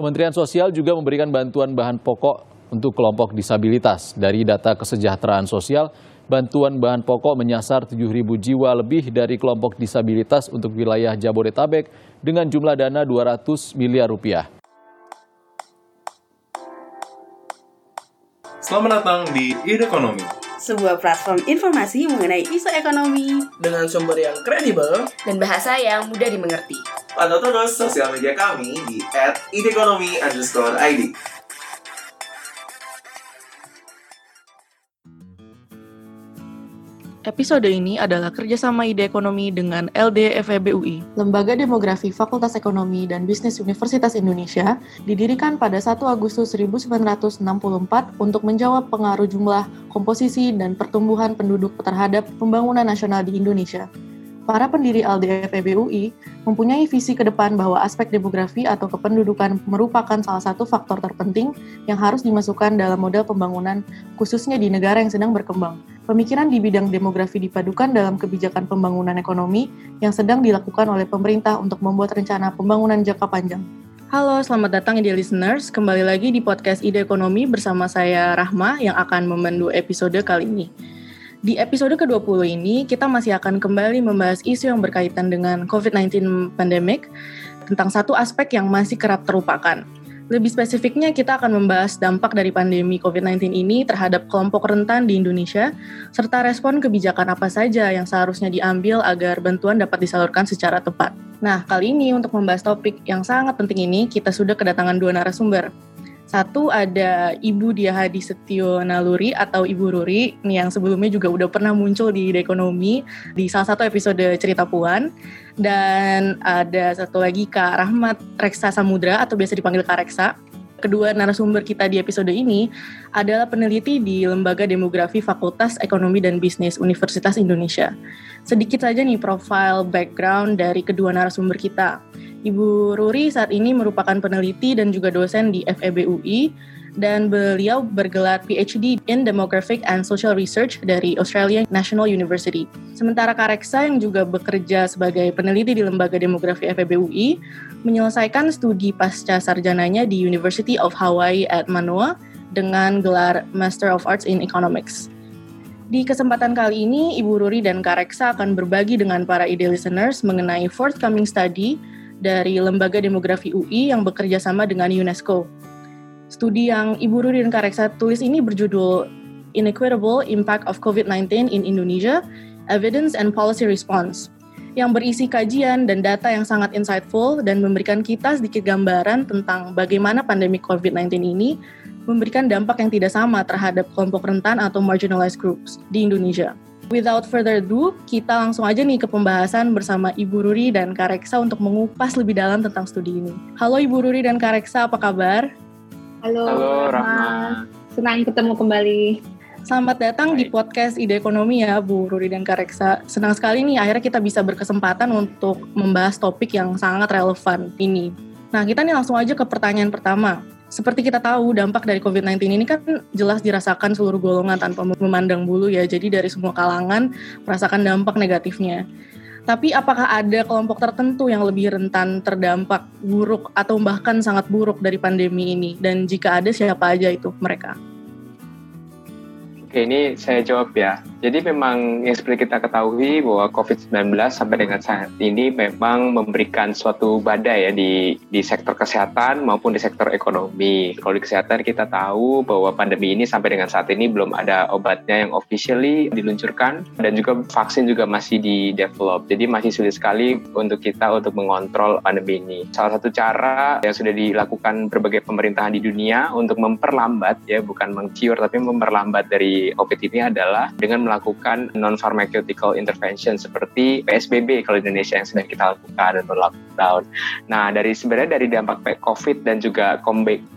Kementerian Sosial juga memberikan bantuan bahan pokok untuk kelompok disabilitas. Dari data kesejahteraan sosial, bantuan bahan pokok menyasar 7.000 jiwa lebih dari kelompok disabilitas untuk wilayah Jabodetabek dengan jumlah dana 200 miliar rupiah. Selamat datang di Ide Ekonomi. Sebuah platform informasi mengenai isu ekonomi dengan sumber yang kredibel dan bahasa yang mudah dimengerti. Pantau terus sosial media kami di @idekonomi_id. Episode ini adalah kerjasama ide ekonomi dengan LDFEB UI. Lembaga Demografi Fakultas Ekonomi dan Bisnis Universitas Indonesia didirikan pada 1 Agustus 1964 untuk menjawab pengaruh jumlah, komposisi, dan pertumbuhan penduduk terhadap pembangunan nasional di Indonesia para pendiri LDF EBUI mempunyai visi ke depan bahwa aspek demografi atau kependudukan merupakan salah satu faktor terpenting yang harus dimasukkan dalam model pembangunan, khususnya di negara yang sedang berkembang. Pemikiran di bidang demografi dipadukan dalam kebijakan pembangunan ekonomi yang sedang dilakukan oleh pemerintah untuk membuat rencana pembangunan jangka panjang. Halo, selamat datang ide listeners. Kembali lagi di podcast Ide Ekonomi bersama saya Rahma yang akan memandu episode kali ini. Di episode ke-20 ini, kita masih akan kembali membahas isu yang berkaitan dengan COVID-19 pandemic tentang satu aspek yang masih kerap terlupakan. Lebih spesifiknya, kita akan membahas dampak dari pandemi COVID-19 ini terhadap kelompok rentan di Indonesia, serta respon kebijakan apa saja yang seharusnya diambil agar bantuan dapat disalurkan secara tepat. Nah, kali ini untuk membahas topik yang sangat penting ini, kita sudah kedatangan dua narasumber. Satu ada Ibu Diahadi Setio Naluri atau Ibu Ruri yang sebelumnya juga udah pernah muncul di Ekonomi di salah satu episode Cerita Puan. Dan ada satu lagi Kak Rahmat Reksa Samudra atau biasa dipanggil Kak Reksa. Kedua narasumber kita di episode ini adalah peneliti di Lembaga Demografi Fakultas Ekonomi dan Bisnis Universitas Indonesia. Sedikit saja nih profile background dari kedua narasumber kita. Ibu Ruri saat ini merupakan peneliti dan juga dosen di FEB UI dan beliau bergelar PhD in Demographic and Social Research dari Australian National University. Sementara Kareksa yang juga bekerja sebagai peneliti di Lembaga Demografi FEB UI menyelesaikan studi pasca sarjananya di University of Hawaii at Manoa dengan gelar Master of Arts in Economics. Di kesempatan kali ini, Ibu Ruri dan Kareksa akan berbagi dengan para ide listeners mengenai forthcoming study dari Lembaga Demografi UI yang bekerja sama dengan UNESCO. Studi yang Ibu Ruri dan Kareksa tulis ini berjudul Inequitable Impact of COVID-19 in Indonesia, Evidence and Policy Response, yang berisi kajian dan data yang sangat insightful dan memberikan kita sedikit gambaran tentang bagaimana pandemi COVID-19 ini memberikan dampak yang tidak sama terhadap kelompok rentan atau marginalized groups di Indonesia. Without further ado, kita langsung aja nih ke pembahasan bersama Ibu Ruri dan Kak Reksa untuk mengupas lebih dalam tentang studi ini. Halo Ibu Ruri dan Kak Reksa, apa kabar? Halo, Halo Rahma. Senang ketemu kembali. Selamat datang Hai. di podcast Ide Ekonomi ya Bu Ruri dan Kak Reksa. Senang sekali nih akhirnya kita bisa berkesempatan untuk membahas topik yang sangat relevan ini. Nah kita nih langsung aja ke pertanyaan pertama seperti kita tahu dampak dari COVID-19 ini kan jelas dirasakan seluruh golongan tanpa memandang bulu ya. Jadi dari semua kalangan merasakan dampak negatifnya. Tapi apakah ada kelompok tertentu yang lebih rentan terdampak buruk atau bahkan sangat buruk dari pandemi ini? Dan jika ada siapa aja itu mereka? Oke, ini saya jawab ya. Jadi memang yang seperti kita ketahui bahwa COVID-19 sampai dengan saat ini memang memberikan suatu badai ya di di sektor kesehatan maupun di sektor ekonomi. Kalau di kesehatan kita tahu bahwa pandemi ini sampai dengan saat ini belum ada obatnya yang officially diluncurkan dan juga vaksin juga masih di develop. Jadi masih sulit sekali untuk kita untuk mengontrol pandemi ini. Salah satu cara yang sudah dilakukan berbagai pemerintahan di dunia untuk memperlambat ya bukan mengcure tapi memperlambat dari COVID ini adalah dengan melakukan non-pharmaceutical intervention seperti PSBB kalau di Indonesia yang sedang kita lakukan dan lockdown. Nah, dari sebenarnya dari dampak COVID dan juga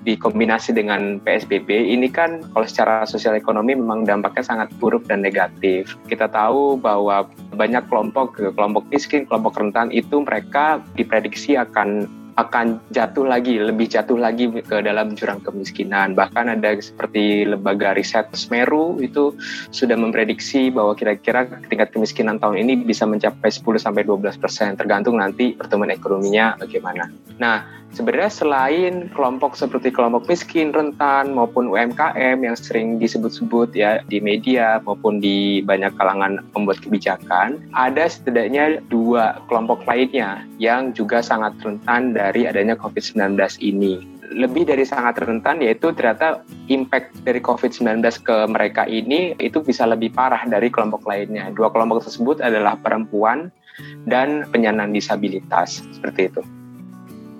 dikombinasi dengan PSBB ini kan kalau secara sosial ekonomi memang dampaknya sangat buruk dan negatif. Kita tahu bahwa banyak kelompok kelompok miskin, kelompok rentan itu mereka diprediksi akan akan jatuh lagi, lebih jatuh lagi ke dalam jurang kemiskinan. Bahkan ada seperti lembaga riset Semeru itu sudah memprediksi bahwa kira-kira tingkat kemiskinan tahun ini bisa mencapai 10 sampai 12 persen, tergantung nanti pertumbuhan ekonominya bagaimana. Nah, sebenarnya selain kelompok seperti kelompok miskin, rentan maupun UMKM yang sering disebut-sebut ya di media maupun di banyak kalangan pembuat kebijakan, ada setidaknya dua kelompok lainnya yang juga sangat rentan dari adanya COVID-19 ini lebih dari sangat rentan yaitu ternyata impact dari COVID-19 ke mereka ini itu bisa lebih parah dari kelompok lainnya. Dua kelompok tersebut adalah perempuan dan penyandang disabilitas seperti itu.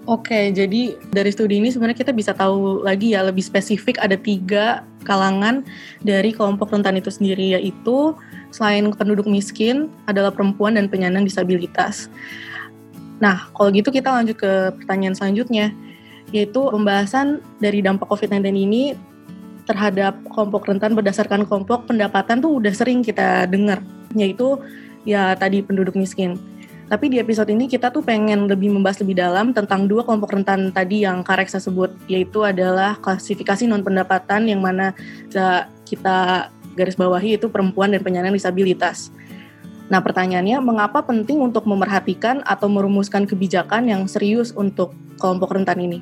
Oke, jadi dari studi ini sebenarnya kita bisa tahu lagi ya lebih spesifik ada tiga kalangan dari kelompok rentan itu sendiri yaitu selain penduduk miskin adalah perempuan dan penyandang disabilitas. Nah, kalau gitu kita lanjut ke pertanyaan selanjutnya yaitu pembahasan dari dampak COVID-19 ini terhadap kelompok rentan berdasarkan kelompok pendapatan tuh udah sering kita dengar, yaitu ya tadi penduduk miskin. Tapi di episode ini kita tuh pengen lebih membahas lebih dalam tentang dua kelompok rentan tadi yang Kak Reksa sebut, yaitu adalah klasifikasi non pendapatan yang mana kita garis bawahi itu perempuan dan penyandang disabilitas. Nah pertanyaannya, mengapa penting untuk memerhatikan atau merumuskan kebijakan yang serius untuk kelompok rentan ini?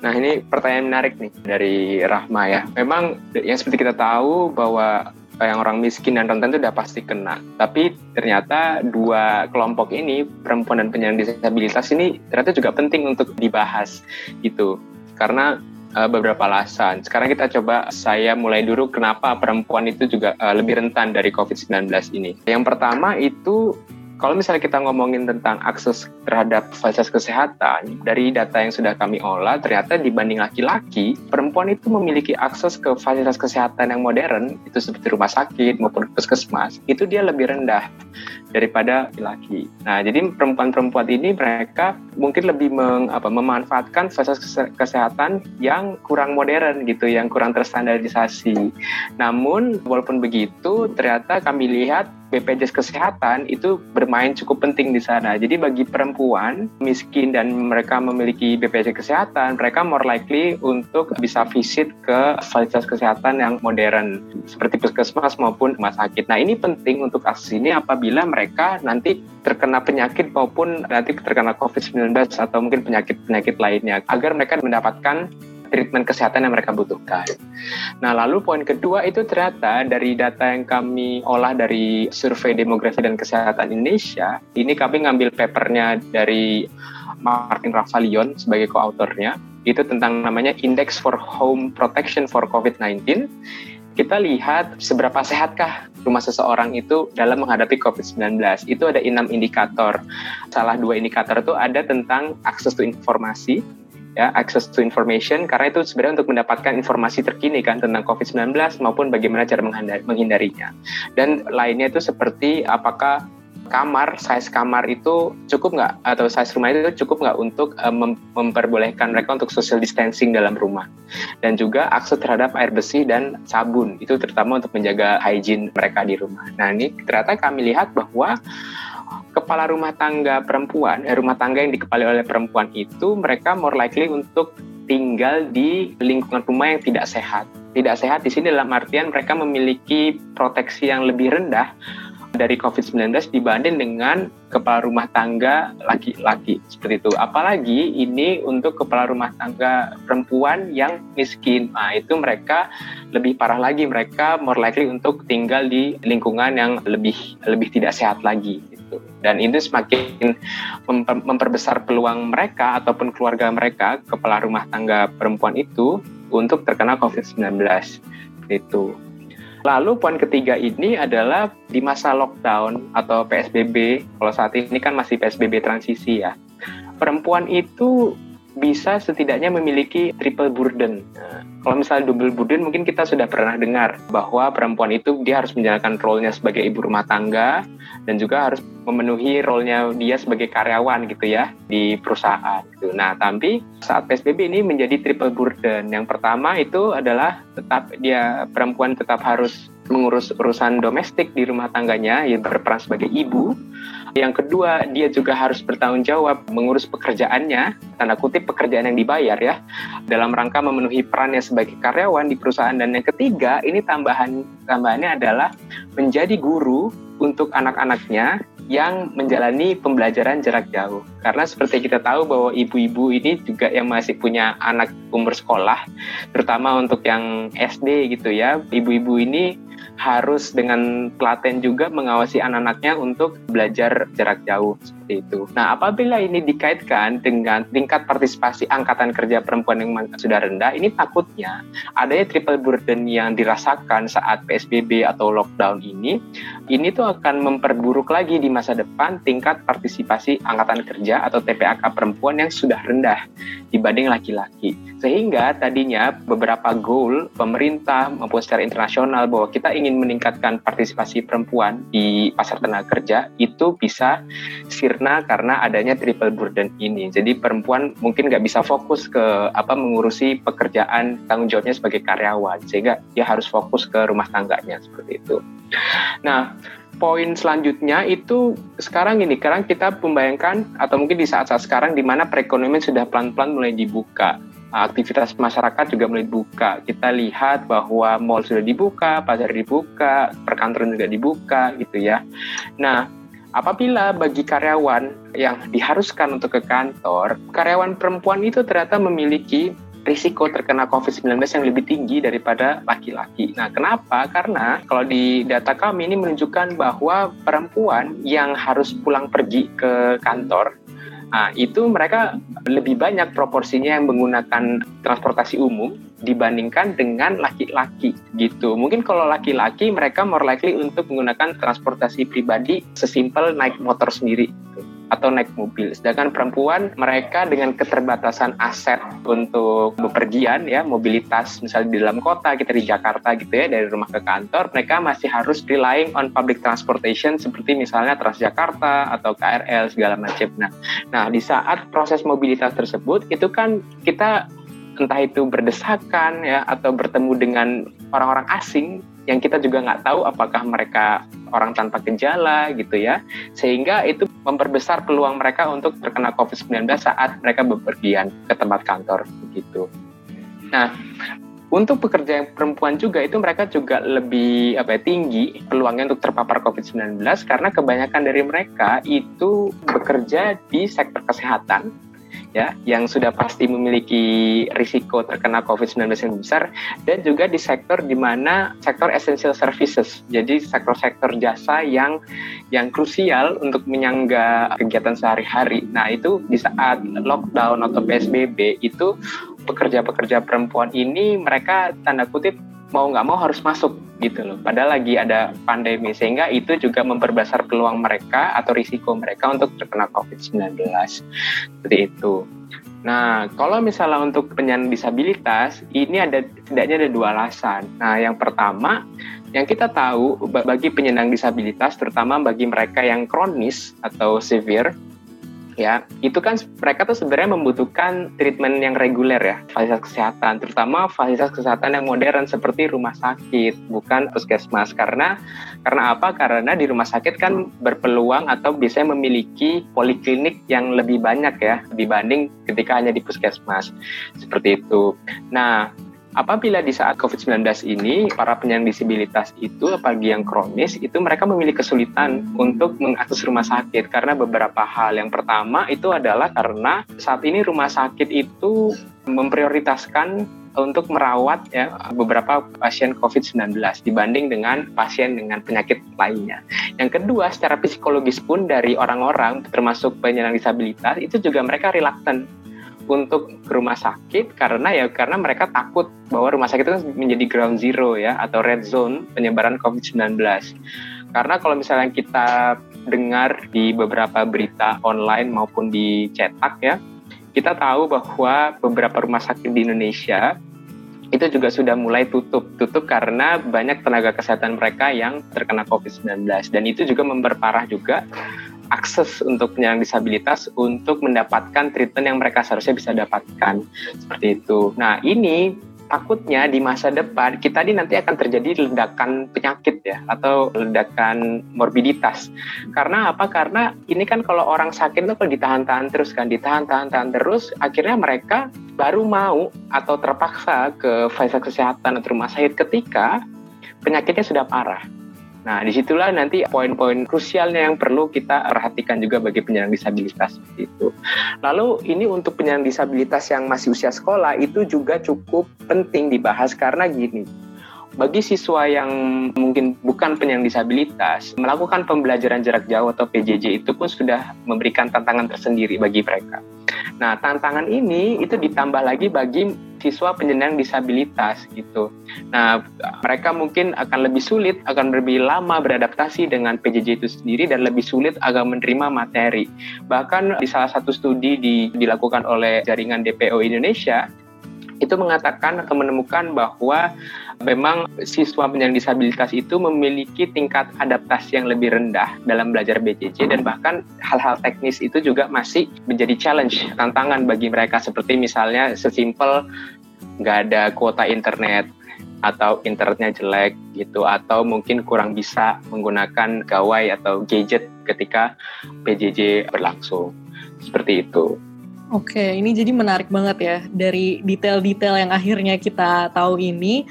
Nah ini pertanyaan menarik nih dari Rahma ya. Memang yang seperti kita tahu bahwa yang orang miskin dan rentan itu udah pasti kena. Tapi ternyata dua kelompok ini, perempuan dan penyandang disabilitas ini ternyata juga penting untuk dibahas gitu. Karena uh, beberapa alasan. Sekarang kita coba saya mulai dulu kenapa perempuan itu juga uh, lebih rentan dari COVID-19 ini. Yang pertama itu kalau misalnya kita ngomongin tentang akses terhadap fasilitas kesehatan, dari data yang sudah kami olah, ternyata dibanding laki-laki, perempuan itu memiliki akses ke fasilitas kesehatan yang modern, itu seperti rumah sakit maupun puskesmas, itu dia lebih rendah daripada laki. Nah, jadi perempuan-perempuan ini mereka mungkin lebih meng, apa, memanfaatkan fasilitas kesehatan yang kurang modern gitu, yang kurang terstandarisasi. Namun, walaupun begitu, ternyata kami lihat BPJS Kesehatan itu bermain cukup penting di sana. Jadi bagi perempuan miskin dan mereka memiliki BPJS Kesehatan, mereka more likely untuk bisa visit ke fasilitas kesehatan yang modern seperti puskesmas maupun rumah sakit. Nah ini penting untuk akses ini apabila mereka nanti terkena penyakit maupun nanti terkena COVID-19 atau mungkin penyakit-penyakit lainnya agar mereka mendapatkan treatment kesehatan yang mereka butuhkan. Nah, lalu poin kedua itu ternyata dari data yang kami olah dari survei demografi dan kesehatan Indonesia, ini kami ngambil papernya dari Martin Ravalion sebagai koautornya, itu tentang namanya Index for Home Protection for COVID-19. Kita lihat seberapa sehatkah rumah seseorang itu dalam menghadapi COVID-19. Itu ada enam indikator. Salah dua indikator itu ada tentang akses to informasi, ya access to information karena itu sebenarnya untuk mendapatkan informasi terkini kan tentang COVID-19 maupun bagaimana cara menghindarinya. Dan lainnya itu seperti apakah kamar, size kamar itu cukup nggak atau size rumah itu cukup nggak untuk mem memperbolehkan mereka untuk social distancing dalam rumah dan juga akses terhadap air bersih dan sabun itu terutama untuk menjaga hygiene mereka di rumah. Nah ini ternyata kami lihat bahwa kepala rumah tangga perempuan, eh, rumah tangga yang dikepali oleh perempuan itu mereka more likely untuk tinggal di lingkungan rumah yang tidak sehat. Tidak sehat di sini dalam artian mereka memiliki proteksi yang lebih rendah dari COVID-19 dibanding dengan kepala rumah tangga laki-laki seperti itu. Apalagi ini untuk kepala rumah tangga perempuan yang miskin. Nah, itu mereka lebih parah lagi. Mereka more likely untuk tinggal di lingkungan yang lebih lebih tidak sehat lagi gitu. Dan itu semakin memper, memperbesar peluang mereka ataupun keluarga mereka, kepala rumah tangga perempuan itu untuk terkena COVID-19. Itu. Lalu poin ketiga ini adalah di masa lockdown atau PSBB, kalau saat ini kan masih PSBB transisi ya. Perempuan itu bisa setidaknya memiliki triple burden. Nah, kalau misalnya double burden mungkin kita sudah pernah dengar bahwa perempuan itu dia harus menjalankan role-nya sebagai ibu rumah tangga dan juga harus memenuhi role-nya dia sebagai karyawan gitu ya di perusahaan gitu. Nah, tapi saat PSBB ini menjadi triple burden. Yang pertama itu adalah tetap dia perempuan tetap harus mengurus urusan domestik di rumah tangganya, ya berperan sebagai ibu. Yang kedua, dia juga harus bertanggung jawab mengurus pekerjaannya, tanda kutip pekerjaan yang dibayar ya, dalam rangka memenuhi perannya sebagai karyawan di perusahaan. Dan yang ketiga, ini tambahan tambahannya adalah menjadi guru untuk anak-anaknya yang menjalani pembelajaran jarak jauh. Karena seperti kita tahu bahwa ibu-ibu ini juga yang masih punya anak umur sekolah, terutama untuk yang SD gitu ya. Ibu-ibu ini harus dengan telaten juga mengawasi anak-anaknya untuk belajar jarak jauh seperti itu. Nah, apabila ini dikaitkan dengan tingkat partisipasi angkatan kerja perempuan yang sudah rendah, ini takutnya adanya triple burden yang dirasakan saat PSBB atau lockdown ini, ini tuh akan memperburuk lagi di masa depan tingkat partisipasi angkatan kerja atau TPAK perempuan yang sudah rendah dibanding laki-laki. Sehingga tadinya beberapa goal pemerintah maupun secara internasional bahwa kita ingin meningkatkan partisipasi perempuan di pasar tenaga kerja itu bisa sirna karena adanya triple burden ini. Jadi perempuan mungkin nggak bisa fokus ke apa mengurusi pekerjaan tanggung jawabnya sebagai karyawan sehingga dia harus fokus ke rumah tangganya seperti itu. Nah, poin selanjutnya itu sekarang ini, sekarang kita membayangkan atau mungkin di saat-saat sekarang di mana perekonomian sudah pelan-pelan mulai dibuka aktivitas masyarakat juga mulai dibuka. Kita lihat bahwa mall sudah dibuka, pasar dibuka, perkantoran juga dibuka gitu ya. Nah, apabila bagi karyawan yang diharuskan untuk ke kantor, karyawan perempuan itu ternyata memiliki risiko terkena COVID-19 yang lebih tinggi daripada laki-laki. Nah, kenapa? Karena kalau di data kami ini menunjukkan bahwa perempuan yang harus pulang pergi ke kantor Nah, itu mereka lebih banyak proporsinya yang menggunakan transportasi umum dibandingkan dengan laki-laki gitu. Mungkin kalau laki-laki mereka more likely untuk menggunakan transportasi pribadi sesimpel naik motor sendiri. Gitu atau naik mobil. Sedangkan perempuan mereka dengan keterbatasan aset untuk bepergian ya mobilitas misalnya di dalam kota kita di Jakarta gitu ya dari rumah ke kantor mereka masih harus relying on public transportation seperti misalnya Transjakarta atau KRL segala macam. Nah, nah di saat proses mobilitas tersebut itu kan kita entah itu berdesakan ya atau bertemu dengan orang-orang asing yang kita juga nggak tahu apakah mereka orang tanpa gejala gitu ya sehingga itu memperbesar peluang mereka untuk terkena COVID-19 saat mereka bepergian ke tempat kantor begitu. Nah, untuk pekerja yang perempuan juga itu mereka juga lebih apa ya, tinggi peluangnya untuk terpapar COVID-19 karena kebanyakan dari mereka itu bekerja di sektor kesehatan ya yang sudah pasti memiliki risiko terkena COVID-19 yang besar dan juga di sektor di mana sektor essential services jadi sektor-sektor jasa yang yang krusial untuk menyangga kegiatan sehari-hari. Nah, itu di saat lockdown atau PSBB itu pekerja-pekerja perempuan ini mereka tanda kutip mau nggak mau harus masuk gitu loh. Padahal lagi ada pandemi sehingga itu juga memperbesar peluang mereka atau risiko mereka untuk terkena COVID-19 seperti itu. Nah, kalau misalnya untuk penyandang disabilitas, ini ada setidaknya ada dua alasan. Nah, yang pertama, yang kita tahu bagi penyandang disabilitas, terutama bagi mereka yang kronis atau severe, ya itu kan mereka tuh sebenarnya membutuhkan treatment yang reguler ya fasilitas kesehatan terutama fasilitas kesehatan yang modern seperti rumah sakit bukan puskesmas. Karena karena apa? Karena di rumah sakit kan berpeluang atau biasanya memiliki poliklinik yang lebih banyak ya dibanding ketika hanya di puskesmas. Seperti itu. Nah apabila di saat COVID-19 ini para penyandang disabilitas itu apalagi yang kronis itu mereka memiliki kesulitan untuk mengakses rumah sakit karena beberapa hal. Yang pertama itu adalah karena saat ini rumah sakit itu memprioritaskan untuk merawat ya beberapa pasien COVID-19 dibanding dengan pasien dengan penyakit lainnya. Yang kedua, secara psikologis pun dari orang-orang termasuk penyandang disabilitas itu juga mereka reluctant untuk ke rumah sakit karena ya karena mereka takut bahwa rumah sakit itu menjadi ground zero ya atau red zone penyebaran COVID-19. Karena kalau misalnya kita dengar di beberapa berita online maupun di cetak ya, kita tahu bahwa beberapa rumah sakit di Indonesia itu juga sudah mulai tutup. Tutup karena banyak tenaga kesehatan mereka yang terkena COVID-19 dan itu juga memperparah juga akses untuk penyandang disabilitas untuk mendapatkan treatment yang mereka seharusnya bisa dapatkan seperti itu. Nah ini takutnya di masa depan kita ini nanti akan terjadi ledakan penyakit ya atau ledakan morbiditas. Karena apa? Karena ini kan kalau orang sakit itu kalau ditahan-tahan terus kan ditahan-tahan-tahan terus akhirnya mereka baru mau atau terpaksa ke fasilitas kesehatan atau rumah sakit ketika penyakitnya sudah parah Nah, di situlah nanti poin-poin krusialnya yang perlu kita perhatikan juga bagi penyandang disabilitas itu. Lalu ini untuk penyandang disabilitas yang masih usia sekolah itu juga cukup penting dibahas karena gini, bagi siswa yang mungkin bukan penyandang disabilitas, melakukan pembelajaran jarak jauh atau PJJ itu pun sudah memberikan tantangan tersendiri bagi mereka. Nah, tantangan ini itu ditambah lagi bagi siswa penyandang disabilitas gitu. Nah, mereka mungkin akan lebih sulit, akan lebih lama beradaptasi dengan PJJ itu sendiri dan lebih sulit agar menerima materi. Bahkan di salah satu studi di, dilakukan oleh jaringan DPO Indonesia, itu mengatakan atau menemukan bahwa memang siswa penyandang disabilitas itu memiliki tingkat adaptasi yang lebih rendah dalam belajar BCC dan bahkan hal-hal teknis itu juga masih menjadi challenge tantangan bagi mereka. Seperti misalnya sesimpel nggak ada kuota internet atau internetnya jelek gitu atau mungkin kurang bisa menggunakan gawai atau gadget ketika PJJ berlangsung. Seperti itu. Oke, ini jadi menarik banget ya dari detail-detail yang akhirnya kita tahu ini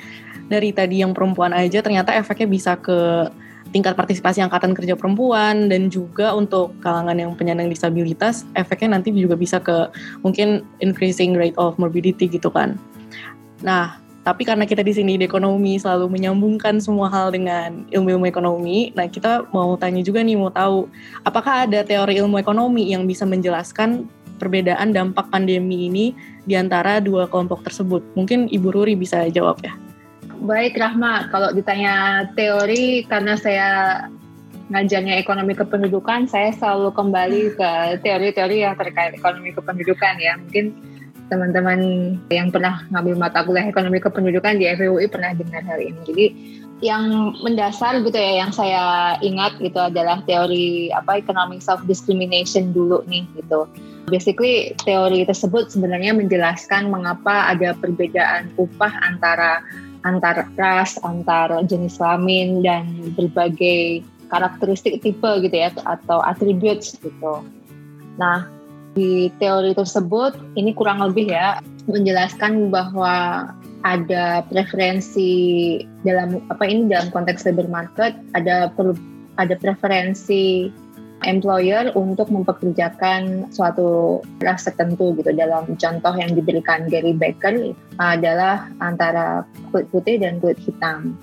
dari tadi yang perempuan aja ternyata efeknya bisa ke tingkat partisipasi angkatan kerja perempuan dan juga untuk kalangan yang penyandang disabilitas efeknya nanti juga bisa ke mungkin increasing rate of morbidity gitu kan. Nah, tapi karena kita di sini di ekonomi selalu menyambungkan semua hal dengan ilmu-ilmu ekonomi, nah kita mau tanya juga nih mau tahu apakah ada teori ilmu ekonomi yang bisa menjelaskan perbedaan dampak pandemi ini di antara dua kelompok tersebut. Mungkin Ibu Ruri bisa jawab ya. Baik Rahma, kalau ditanya teori karena saya ngajarnya ekonomi kependudukan, saya selalu kembali ke teori-teori yang terkait ekonomi kependudukan ya. Mungkin teman-teman yang pernah ngambil mata kuliah ekonomi kependudukan di FUI pernah dengar hal ini. Jadi yang mendasar gitu ya yang saya ingat gitu adalah teori apa economic self discrimination dulu nih gitu. Basically teori tersebut sebenarnya menjelaskan mengapa ada perbedaan upah antara antar ras, antar jenis kelamin dan berbagai karakteristik tipe gitu ya atau attributes gitu. Nah, di teori tersebut ini kurang lebih ya menjelaskan bahwa ada preferensi dalam apa ini dalam konteks labor market ada per, ada preferensi employer untuk mempekerjakan suatu ras tertentu gitu dalam contoh yang diberikan Gary Becker adalah antara kulit putih dan kulit hitam.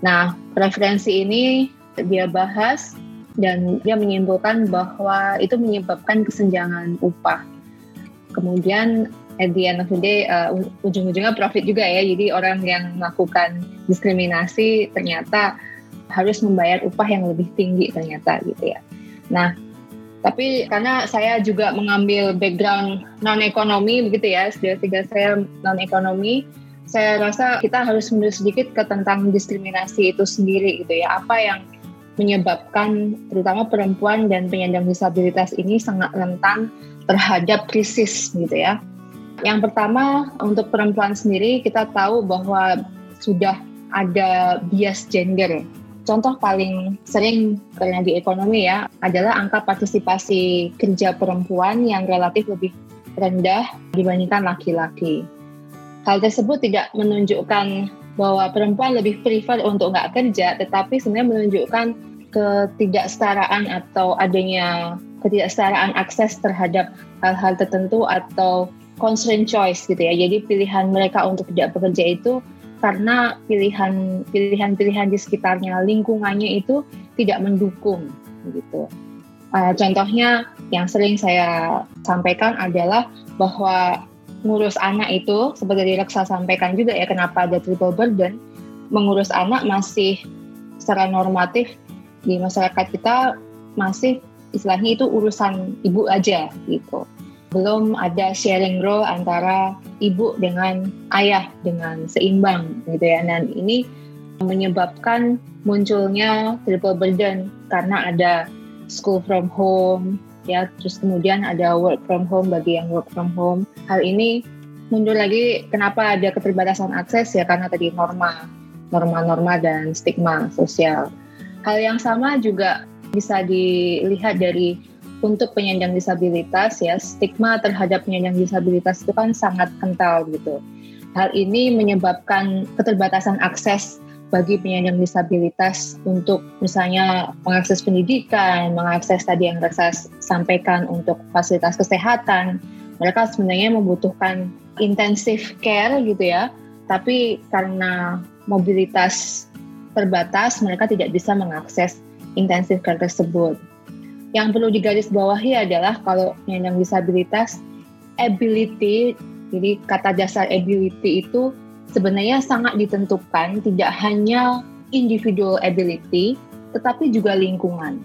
Nah, preferensi ini dia bahas dan dia menyimpulkan bahwa itu menyebabkan kesenjangan upah. Kemudian at the end of the day uh, ujung-ujungnya profit juga ya. Jadi orang yang melakukan diskriminasi ternyata harus membayar upah yang lebih tinggi ternyata gitu ya. Nah, tapi karena saya juga mengambil background non ekonomi begitu ya, S3 saya non ekonomi, saya rasa kita harus mundur sedikit ke tentang diskriminasi itu sendiri gitu ya. Apa yang menyebabkan terutama perempuan dan penyandang disabilitas ini sangat rentan terhadap krisis gitu ya. Yang pertama untuk perempuan sendiri kita tahu bahwa sudah ada bias gender Contoh paling sering karena di ekonomi ya adalah angka partisipasi kerja perempuan yang relatif lebih rendah dibandingkan laki-laki. Hal tersebut tidak menunjukkan bahwa perempuan lebih prefer untuk nggak kerja, tetapi sebenarnya menunjukkan ketidaksetaraan atau adanya ketidaksetaraan akses terhadap hal-hal tertentu atau constraint choice gitu ya. Jadi pilihan mereka untuk tidak bekerja itu karena pilihan pilihan-pilihan di sekitarnya lingkungannya itu tidak mendukung gitu. Uh, contohnya yang sering saya sampaikan adalah bahwa ngurus anak itu seperti Reksa sampaikan juga ya kenapa ada triple burden mengurus anak masih secara normatif di masyarakat kita masih istilahnya itu urusan ibu aja gitu belum ada sharing role antara ibu dengan ayah dengan seimbang gitu ya. Dan ini menyebabkan munculnya triple burden karena ada school from home ya. Terus kemudian ada work from home bagi yang work from home. Hal ini mundur lagi kenapa ada keterbatasan akses ya karena tadi norma norma-norma dan stigma sosial. Hal yang sama juga bisa dilihat dari untuk penyandang disabilitas ya stigma terhadap penyandang disabilitas itu kan sangat kental gitu. Hal ini menyebabkan keterbatasan akses bagi penyandang disabilitas untuk misalnya mengakses pendidikan, mengakses tadi yang saya sampaikan untuk fasilitas kesehatan, mereka sebenarnya membutuhkan intensive care gitu ya, tapi karena mobilitas terbatas, mereka tidak bisa mengakses intensive care tersebut. Yang perlu digarisbawahi adalah kalau penyandang disabilitas, ability, jadi kata dasar ability itu sebenarnya sangat ditentukan tidak hanya individual ability, tetapi juga lingkungan.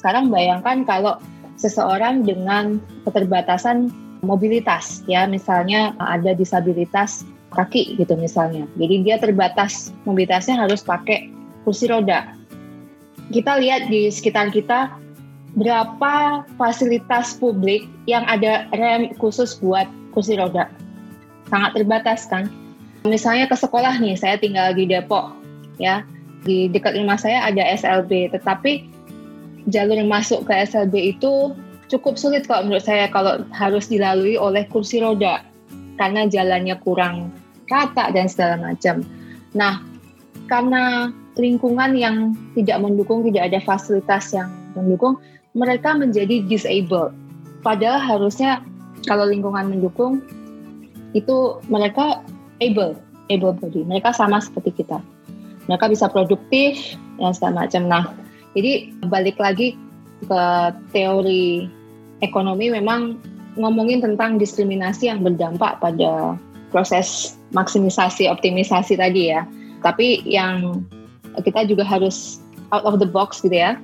Sekarang bayangkan kalau seseorang dengan keterbatasan mobilitas, ya misalnya ada disabilitas kaki gitu misalnya. Jadi dia terbatas mobilitasnya harus pakai kursi roda. Kita lihat di sekitar kita berapa fasilitas publik yang ada rem khusus buat kursi roda. Sangat terbatas kan? Misalnya ke sekolah nih, saya tinggal di Depok, ya di dekat rumah saya ada SLB, tetapi jalur masuk ke SLB itu cukup sulit kalau menurut saya kalau harus dilalui oleh kursi roda karena jalannya kurang rata dan segala macam. Nah, karena lingkungan yang tidak mendukung, tidak ada fasilitas yang mendukung, mereka menjadi disabled. Padahal harusnya kalau lingkungan mendukung, itu mereka able, able body. Mereka sama seperti kita. Mereka bisa produktif dan segala macam. Nah, jadi balik lagi ke teori ekonomi memang ngomongin tentang diskriminasi yang berdampak pada proses maksimisasi optimisasi tadi ya. Tapi yang kita juga harus out of the box gitu ya.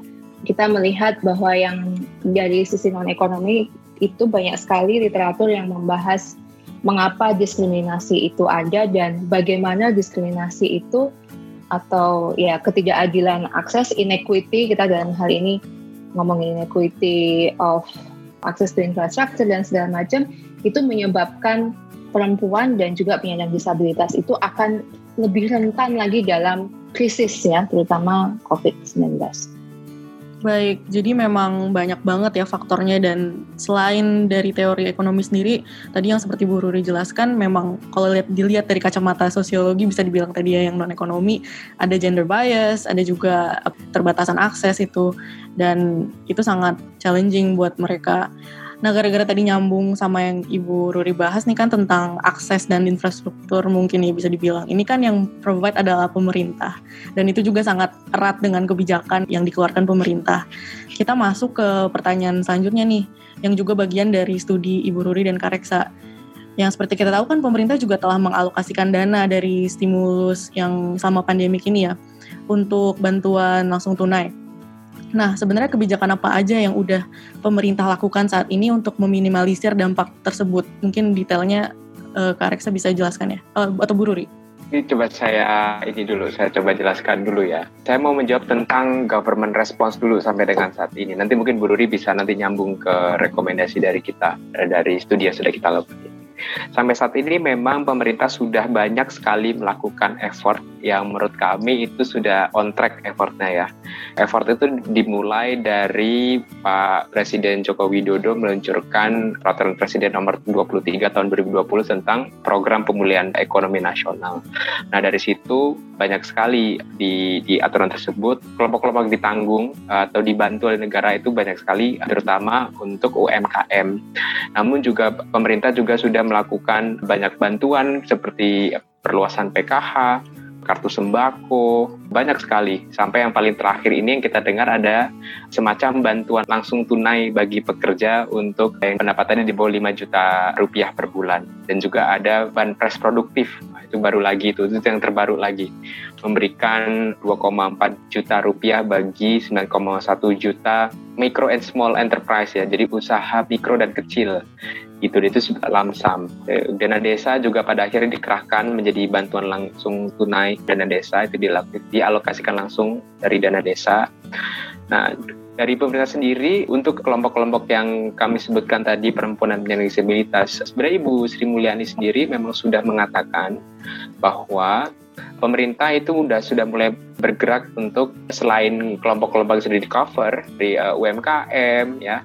Kita melihat bahwa yang dari sisi non ekonomi itu banyak sekali literatur yang membahas mengapa diskriminasi itu ada dan bagaimana diskriminasi itu atau ya ketidakadilan akses inequity kita dalam hal ini ngomongin inequity of access to infrastructure dan segala macam itu menyebabkan perempuan dan juga penyandang disabilitas itu akan lebih rentan lagi dalam krisis ya terutama COVID-19. Baik, jadi memang banyak banget ya faktornya dan selain dari teori ekonomi sendiri, tadi yang seperti Bu Ruri jelaskan, memang kalau lihat dilihat dari kacamata sosiologi bisa dibilang tadi ya yang non ekonomi, ada gender bias, ada juga terbatasan akses itu, dan itu sangat challenging buat mereka. Nah, gara-gara tadi nyambung sama yang Ibu Ruri bahas nih kan tentang akses dan infrastruktur mungkin ya bisa dibilang. Ini kan yang provide adalah pemerintah. Dan itu juga sangat erat dengan kebijakan yang dikeluarkan pemerintah. Kita masuk ke pertanyaan selanjutnya nih, yang juga bagian dari studi Ibu Ruri dan Kareksa. Yang seperti kita tahu kan pemerintah juga telah mengalokasikan dana dari stimulus yang sama pandemik ini ya, untuk bantuan langsung tunai Nah, sebenarnya kebijakan apa aja yang udah pemerintah lakukan saat ini untuk meminimalisir dampak tersebut? Mungkin detailnya uh, Kak Reksa bisa jelaskan ya, uh, atau Bu Ruri? Ini coba saya ini dulu, saya coba jelaskan dulu ya. Saya mau menjawab tentang government response dulu sampai dengan saat ini. Nanti mungkin Bu Ruri bisa nanti nyambung ke rekomendasi dari kita, eh, dari studi yang sudah kita lakukan. Sampai saat ini memang pemerintah sudah banyak sekali melakukan effort yang menurut kami itu sudah on track effortnya ya. Effort itu dimulai dari Pak Presiden Joko Widodo meluncurkan peraturan Presiden nomor 23 tahun 2020 tentang program pemulihan ekonomi nasional. Nah dari situ banyak sekali di, di aturan tersebut kelompok-kelompok ditanggung atau dibantu oleh negara itu banyak sekali terutama untuk UMKM. Namun juga pemerintah juga sudah melakukan banyak bantuan seperti perluasan PKH, kartu sembako, banyak sekali. Sampai yang paling terakhir ini yang kita dengar ada semacam bantuan langsung tunai bagi pekerja untuk yang pendapatannya di bawah 5 juta rupiah per bulan. Dan juga ada banpres produktif, itu baru lagi, itu, itu yang terbaru lagi. Memberikan 2,4 juta rupiah bagi 9,1 juta micro and small enterprise ya, jadi usaha mikro dan kecil itu itu lamsam. Eh, dana desa juga pada akhirnya dikerahkan menjadi bantuan langsung tunai dana desa itu dialokasikan langsung dari dana desa. Nah, dari pemerintah sendiri untuk kelompok-kelompok yang kami sebutkan tadi perempuan dan penyandang disabilitas, sebenarnya Ibu Sri Mulyani sendiri memang sudah mengatakan bahwa pemerintah itu sudah sudah mulai bergerak untuk selain kelompok-kelompok yang sudah di cover di uh, UMKM ya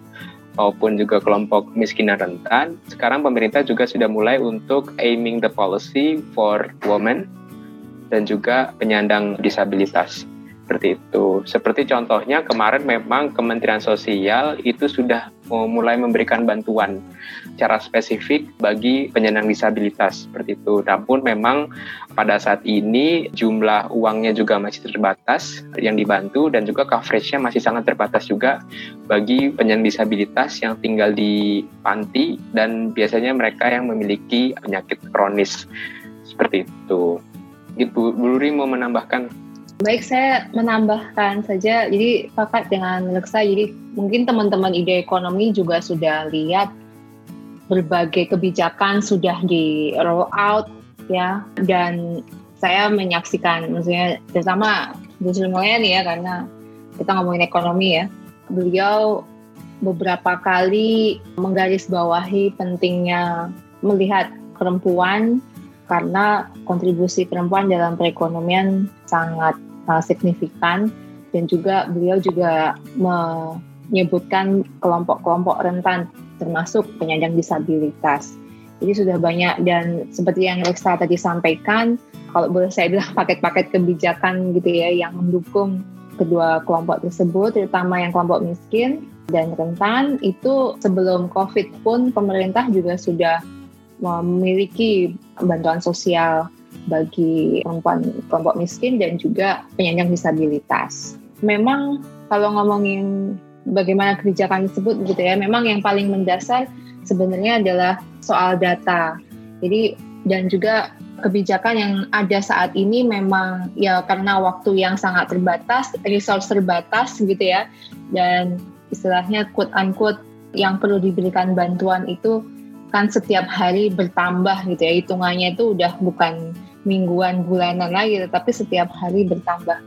maupun juga kelompok miskin dan rentan, sekarang pemerintah juga sudah mulai untuk aiming the policy for women dan juga penyandang disabilitas. Seperti itu. Seperti contohnya kemarin memang Kementerian Sosial itu sudah mulai memberikan bantuan secara spesifik bagi penyandang disabilitas seperti itu. Namun memang pada saat ini jumlah uangnya juga masih terbatas yang dibantu dan juga coveragenya masih sangat terbatas juga bagi penyandang disabilitas yang tinggal di panti dan biasanya mereka yang memiliki penyakit kronis seperti itu. Ibu Luri mau menambahkan Baik, saya menambahkan saja. Jadi pakat dengan Leksa. Jadi mungkin teman-teman ide ekonomi juga sudah lihat berbagai kebijakan sudah di roll out ya. Dan saya menyaksikan, maksudnya terutama justru Sri ya karena kita ngomongin ekonomi ya. Beliau beberapa kali menggarisbawahi pentingnya melihat perempuan karena kontribusi perempuan dalam perekonomian sangat uh, signifikan dan juga beliau juga menyebutkan kelompok-kelompok rentan termasuk penyandang disabilitas. Jadi sudah banyak dan seperti yang Reksa tadi sampaikan, kalau boleh saya bilang paket-paket kebijakan gitu ya yang mendukung kedua kelompok tersebut, terutama yang kelompok miskin dan rentan, itu sebelum COVID pun pemerintah juga sudah memiliki bantuan sosial bagi perempuan kelompok miskin dan juga penyandang disabilitas. Memang kalau ngomongin bagaimana kebijakan tersebut gitu ya, memang yang paling mendasar sebenarnya adalah soal data. Jadi dan juga kebijakan yang ada saat ini memang ya karena waktu yang sangat terbatas, resource terbatas gitu ya, dan istilahnya quote unquote yang perlu diberikan bantuan itu kan setiap hari bertambah gitu ya hitungannya itu udah bukan mingguan bulanan lagi tetapi setiap hari bertambah.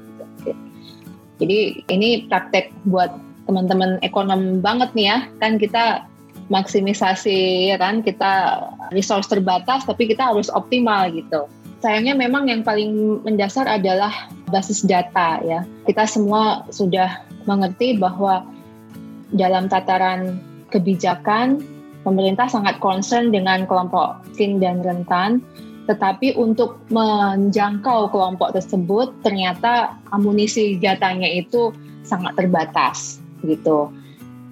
Jadi ini praktek buat teman-teman ekonom banget nih ya. Kan kita maksimisasi ya kan? Kita resource terbatas tapi kita harus optimal gitu. Sayangnya memang yang paling mendasar adalah basis data ya. Kita semua sudah mengerti bahwa dalam tataran kebijakan pemerintah sangat concern dengan kelompok miskin dan rentan tetapi untuk menjangkau kelompok tersebut ternyata amunisi datanya itu sangat terbatas gitu.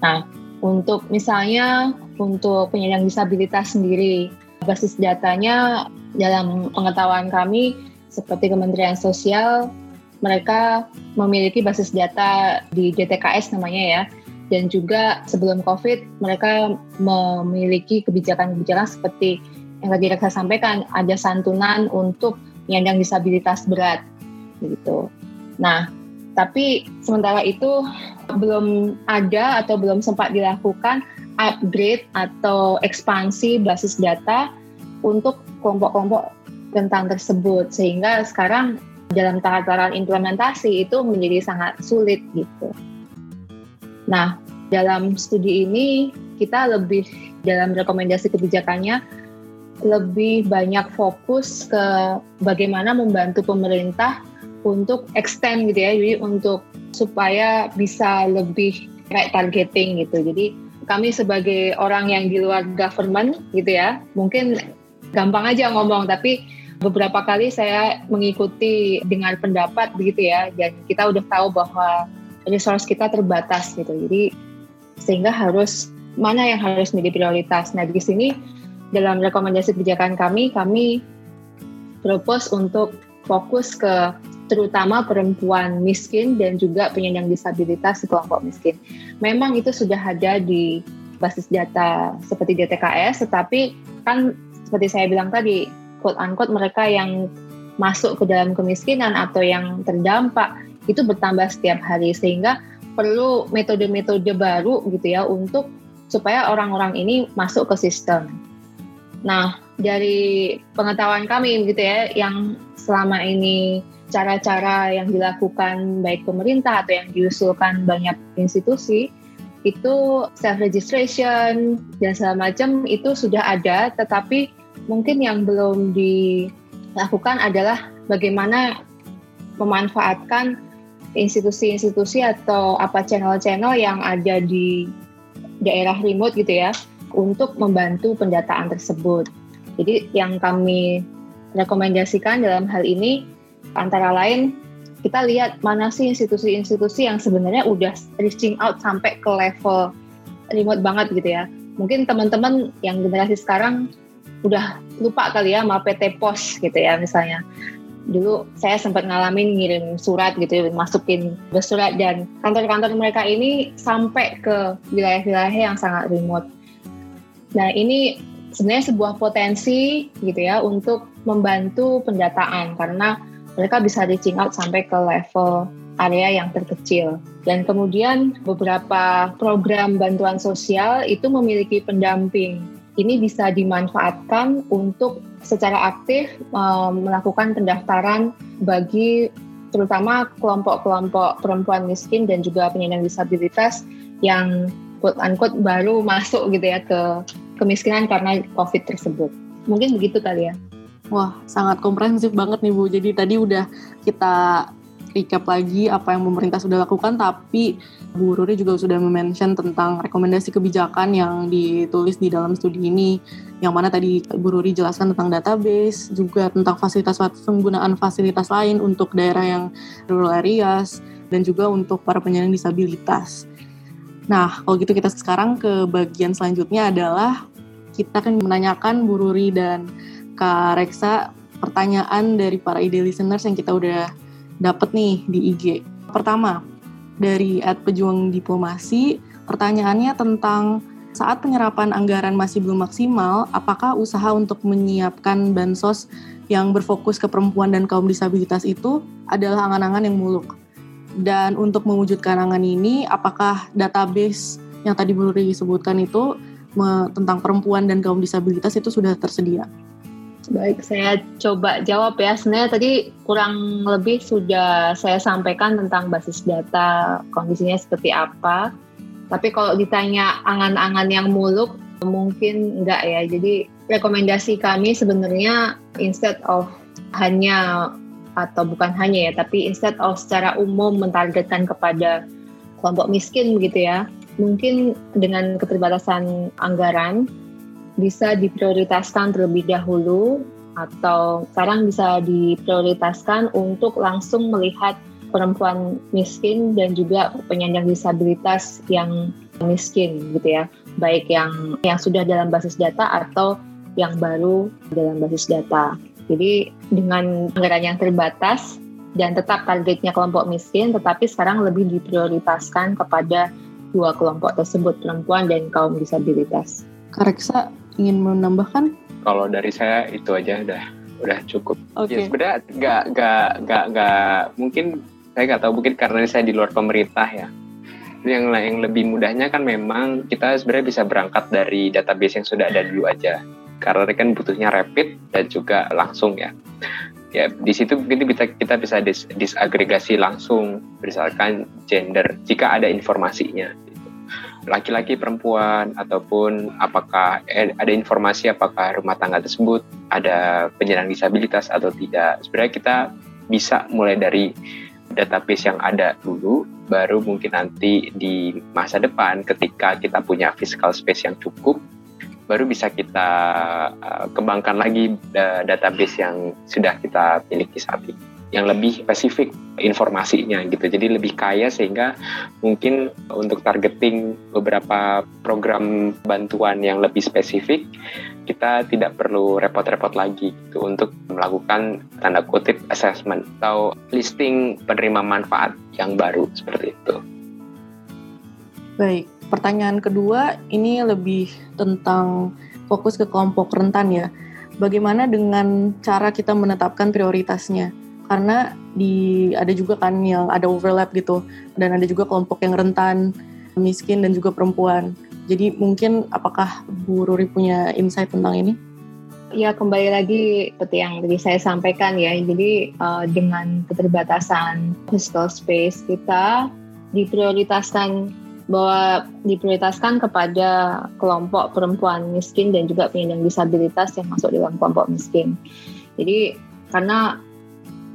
Nah, untuk misalnya untuk penyandang disabilitas sendiri, basis datanya dalam pengetahuan kami seperti Kementerian Sosial mereka memiliki basis data di DTKS namanya ya dan juga sebelum COVID mereka memiliki kebijakan-kebijakan seperti yang tadi saya sampaikan ada santunan untuk penyandang disabilitas berat gitu. Nah, tapi sementara itu belum ada atau belum sempat dilakukan upgrade atau ekspansi basis data untuk kelompok-kelompok tentang tersebut sehingga sekarang dalam tataran implementasi itu menjadi sangat sulit gitu. Nah, dalam studi ini kita lebih dalam rekomendasi kebijakannya lebih banyak fokus ke bagaimana membantu pemerintah untuk extend gitu ya, jadi untuk supaya bisa lebih kayak targeting gitu. Jadi kami sebagai orang yang di luar government gitu ya, mungkin gampang aja ngomong, tapi beberapa kali saya mengikuti dengan pendapat begitu ya, dan kita udah tahu bahwa resource kita terbatas gitu. Jadi sehingga harus mana yang harus menjadi prioritas. Nah di sini dalam rekomendasi kebijakan kami, kami propose untuk fokus ke terutama perempuan miskin dan juga penyandang disabilitas kelompok miskin. Memang itu sudah ada di basis data seperti DTKS, tetapi kan seperti saya bilang tadi, quote unquote mereka yang masuk ke dalam kemiskinan atau yang terdampak itu bertambah setiap hari sehingga perlu metode-metode baru gitu ya untuk supaya orang-orang ini masuk ke sistem. Nah, dari pengetahuan kami gitu ya, yang selama ini cara-cara yang dilakukan baik pemerintah atau yang diusulkan banyak institusi itu self registration dan segala macam itu sudah ada, tetapi mungkin yang belum dilakukan adalah bagaimana memanfaatkan institusi-institusi atau apa channel-channel yang ada di daerah remote gitu ya untuk membantu pendataan tersebut. Jadi yang kami rekomendasikan dalam hal ini Antara lain kita lihat mana sih institusi-institusi yang sebenarnya udah reaching out sampai ke level remote banget gitu ya. Mungkin teman-teman yang generasi sekarang udah lupa kali ya sama PT Pos gitu ya misalnya. Dulu saya sempat ngalamin ngirim surat gitu ya, masukin bersurat dan kantor-kantor mereka ini sampai ke wilayah-wilayah yang sangat remote. Nah ini sebenarnya sebuah potensi gitu ya untuk membantu pendataan karena mereka bisa reaching out sampai ke level area yang terkecil. Dan kemudian beberapa program bantuan sosial itu memiliki pendamping. Ini bisa dimanfaatkan untuk secara aktif um, melakukan pendaftaran bagi terutama kelompok-kelompok perempuan miskin dan juga penyandang disabilitas yang quote unquote baru masuk gitu ya ke kemiskinan karena COVID tersebut. Mungkin begitu kali ya. Wah, sangat komprehensif banget nih Bu. Jadi tadi udah kita recap lagi apa yang pemerintah sudah lakukan, tapi Bu Ruri juga sudah mention tentang rekomendasi kebijakan yang ditulis di dalam studi ini, yang mana tadi Bu Ruri jelaskan tentang database, juga tentang fasilitas penggunaan fasilitas lain untuk daerah yang rural areas, dan juga untuk para penyandang disabilitas. Nah, kalau gitu kita sekarang ke bagian selanjutnya adalah kita akan menanyakan Bu Ruri dan Kak Reksa pertanyaan dari para ide listeners yang kita udah dapet nih di IG. Pertama, dari at pejuang diplomasi, pertanyaannya tentang saat penyerapan anggaran masih belum maksimal, apakah usaha untuk menyiapkan bansos yang berfokus ke perempuan dan kaum disabilitas itu adalah angan-angan yang muluk? Dan untuk mewujudkan angan ini, apakah database yang tadi Bu disebutkan itu tentang perempuan dan kaum disabilitas itu sudah tersedia? Baik, saya coba jawab ya. Sebenarnya tadi kurang lebih sudah saya sampaikan tentang basis data, kondisinya seperti apa. Tapi kalau ditanya angan-angan yang muluk, mungkin enggak ya. Jadi rekomendasi kami sebenarnya instead of hanya atau bukan hanya ya, tapi instead of secara umum mentargetkan kepada kelompok miskin begitu ya, mungkin dengan keterbatasan anggaran bisa diprioritaskan terlebih dahulu atau sekarang bisa diprioritaskan untuk langsung melihat perempuan miskin dan juga penyandang disabilitas yang miskin gitu ya. Baik yang yang sudah dalam basis data atau yang baru dalam basis data jadi dengan anggaran yang terbatas dan tetap targetnya kelompok miskin tetapi sekarang lebih diprioritaskan kepada dua kelompok tersebut perempuan dan kaum disabilitas. Kareksa ingin menambahkan? Kalau dari saya itu aja udah udah cukup. Oke. Okay. Ya sebenarnya nggak nggak nggak nggak mungkin saya nggak tahu mungkin karena saya di luar pemerintah ya. Yang yang lebih mudahnya kan memang kita sebenarnya bisa berangkat dari database yang sudah ada dulu aja. Karena kan butuhnya rapid dan juga langsung ya. Ya di situ mungkin bisa kita bisa dis, disagregasi langsung berdasarkan gender jika ada informasinya laki-laki perempuan ataupun apakah eh, ada informasi apakah rumah tangga tersebut ada penyandang disabilitas atau tidak sebenarnya kita bisa mulai dari database yang ada dulu baru mungkin nanti di masa depan ketika kita punya physical space yang cukup baru bisa kita uh, kembangkan lagi uh, database yang sudah kita miliki saat ini yang lebih spesifik informasinya gitu. Jadi lebih kaya sehingga mungkin untuk targeting beberapa program bantuan yang lebih spesifik kita tidak perlu repot-repot lagi gitu untuk melakukan tanda kutip assessment atau listing penerima manfaat yang baru seperti itu. Baik, pertanyaan kedua ini lebih tentang fokus ke kelompok rentan ya. Bagaimana dengan cara kita menetapkan prioritasnya? karena di ada juga kan yang ada overlap gitu dan ada juga kelompok yang rentan miskin dan juga perempuan jadi mungkin apakah Bu Ruri punya insight tentang ini? Ya kembali lagi seperti yang tadi saya sampaikan ya, jadi uh, dengan keterbatasan physical space kita diprioritaskan bahwa diprioritaskan kepada kelompok perempuan miskin dan juga penyandang disabilitas yang masuk dalam kelompok miskin. Jadi karena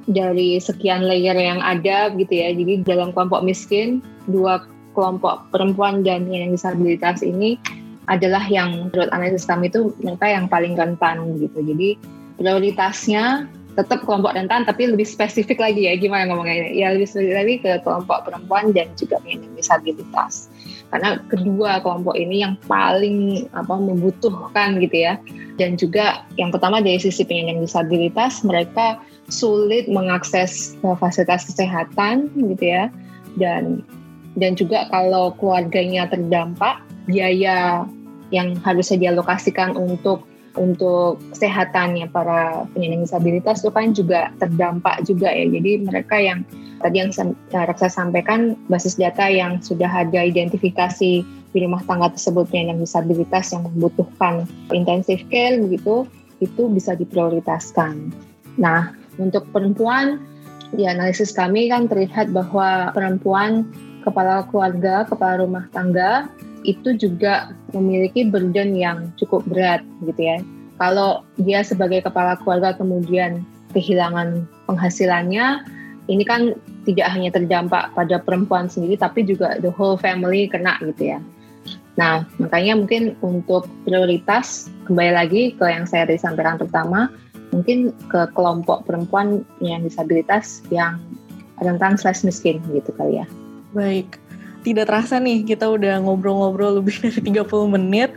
dari sekian layer yang ada gitu ya. Jadi dalam kelompok miskin, dua kelompok perempuan dan yang disabilitas ini adalah yang menurut analisis kami itu mereka yang paling rentan gitu. Jadi prioritasnya tetap kelompok rentan tapi lebih spesifik lagi ya gimana ngomongnya ya lebih spesifik lagi ke kelompok perempuan dan juga penyandang disabilitas. Karena kedua kelompok ini yang paling apa membutuhkan gitu ya. Dan juga yang pertama dari sisi penyandang disabilitas mereka sulit mengakses fasilitas kesehatan gitu ya. Dan dan juga kalau keluarganya terdampak biaya yang harusnya dialokasikan untuk untuk kesehatannya para penyandang disabilitas itu kan juga terdampak juga ya. Jadi mereka yang tadi yang Raksa sampaikan basis data yang sudah ada identifikasi di rumah tangga tersebut penyandang disabilitas yang membutuhkan intensive care begitu itu bisa diprioritaskan. Nah, untuk perempuan di analisis kami kan terlihat bahwa perempuan kepala keluarga, kepala rumah tangga itu juga memiliki burden yang cukup berat gitu ya. Kalau dia sebagai kepala keluarga kemudian kehilangan penghasilannya, ini kan tidak hanya terdampak pada perempuan sendiri tapi juga the whole family kena gitu ya. Nah, makanya mungkin untuk prioritas kembali lagi ke yang saya tadi sampaikan pertama, mungkin ke kelompok perempuan yang disabilitas yang rentan slash miskin gitu kali ya. Baik, tidak terasa nih kita udah ngobrol-ngobrol lebih dari 30 menit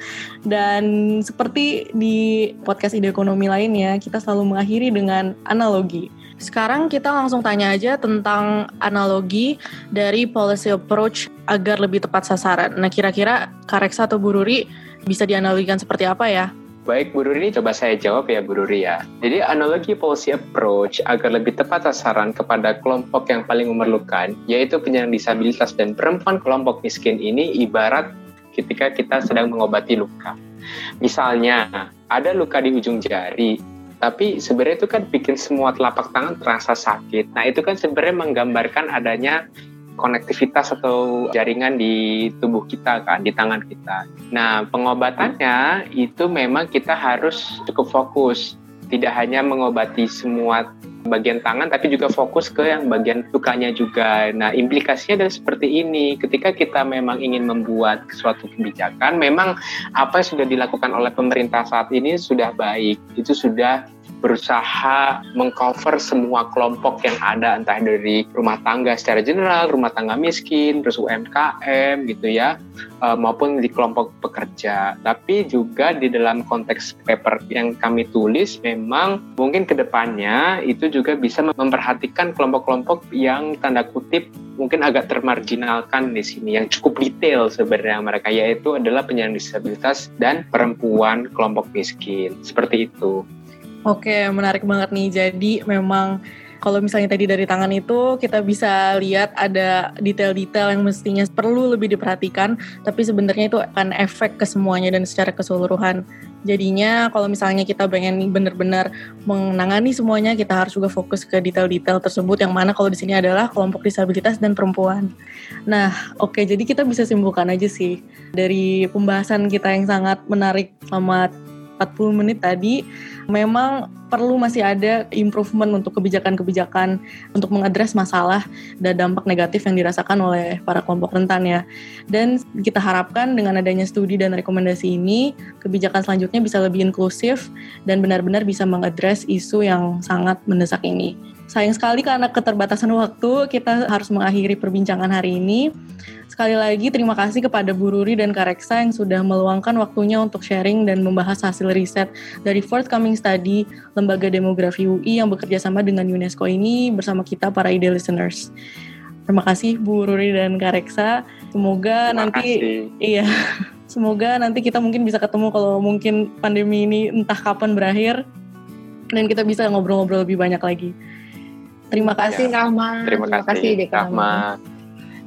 dan seperti di podcast ide ekonomi lainnya kita selalu mengakhiri dengan analogi. Sekarang kita langsung tanya aja tentang analogi dari policy approach agar lebih tepat sasaran. Nah kira-kira Kareksa atau Bu Ruri bisa dianalogikan seperti apa ya? Baik Bu Ruri, coba saya jawab ya Bu Ruri ya. Jadi analogi policy approach agar lebih tepat sasaran kepada kelompok yang paling memerlukan, yaitu penyandang disabilitas dan perempuan kelompok miskin ini ibarat ketika kita sedang mengobati luka. Misalnya, ada luka di ujung jari, tapi sebenarnya itu kan bikin semua telapak tangan terasa sakit. Nah itu kan sebenarnya menggambarkan adanya konektivitas atau jaringan di tubuh kita kan, di tangan kita. Nah, pengobatannya itu memang kita harus cukup fokus, tidak hanya mengobati semua bagian tangan tapi juga fokus ke yang bagian lukanya juga. Nah, implikasinya adalah seperti ini. Ketika kita memang ingin membuat suatu kebijakan, memang apa yang sudah dilakukan oleh pemerintah saat ini sudah baik. Itu sudah berusaha mengcover semua kelompok yang ada entah dari rumah tangga secara general, rumah tangga miskin, terus UMKM gitu ya, uh, maupun di kelompok pekerja. Tapi juga di dalam konteks paper yang kami tulis memang mungkin ke depannya itu juga bisa memperhatikan kelompok-kelompok yang tanda kutip mungkin agak termarginalkan di sini yang cukup detail sebenarnya mereka yaitu adalah penyandang disabilitas dan perempuan kelompok miskin seperti itu. Oke, menarik banget nih. Jadi memang kalau misalnya tadi dari tangan itu kita bisa lihat ada detail-detail yang mestinya perlu lebih diperhatikan, tapi sebenarnya itu akan efek ke semuanya dan secara keseluruhan. Jadinya kalau misalnya kita pengen benar-benar menangani semuanya, kita harus juga fokus ke detail-detail tersebut yang mana kalau di sini adalah kelompok disabilitas dan perempuan. Nah, oke, jadi kita bisa simpulkan aja sih dari pembahasan kita yang sangat menarik selama 40 menit tadi memang perlu masih ada improvement untuk kebijakan-kebijakan untuk mengadres masalah dan dampak negatif yang dirasakan oleh para kelompok rentan ya. Dan kita harapkan dengan adanya studi dan rekomendasi ini, kebijakan selanjutnya bisa lebih inklusif dan benar-benar bisa mengadres isu yang sangat mendesak ini. Sayang sekali karena keterbatasan waktu, kita harus mengakhiri perbincangan hari ini. Sekali lagi terima kasih kepada Bu Ruri dan Kareksa yang sudah meluangkan waktunya untuk sharing dan membahas hasil riset dari forthcoming study Lembaga Demografi UI yang bekerja sama dengan UNESCO ini bersama kita para ide listeners. Terima kasih Bu Ruri dan Kareksa. Semoga terima nanti kasih. iya semoga nanti kita mungkin bisa ketemu kalau mungkin pandemi ini entah kapan berakhir dan kita bisa ngobrol-ngobrol lebih banyak lagi. Terima kasih ya. Rahma. Terima, Terima kasih, kasih Rahma.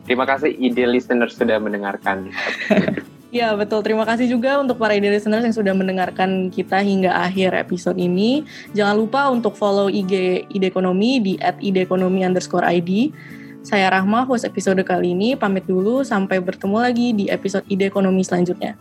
Terima kasih ide listener sudah mendengarkan. Ya betul, terima kasih juga untuk para ide listeners yang sudah mendengarkan kita hingga akhir episode ini. Jangan lupa untuk follow IG Ide Ekonomi di @ideekonomi underscore ID. Saya Rahma, host episode kali ini. Pamit dulu, sampai bertemu lagi di episode Ide Ekonomi selanjutnya.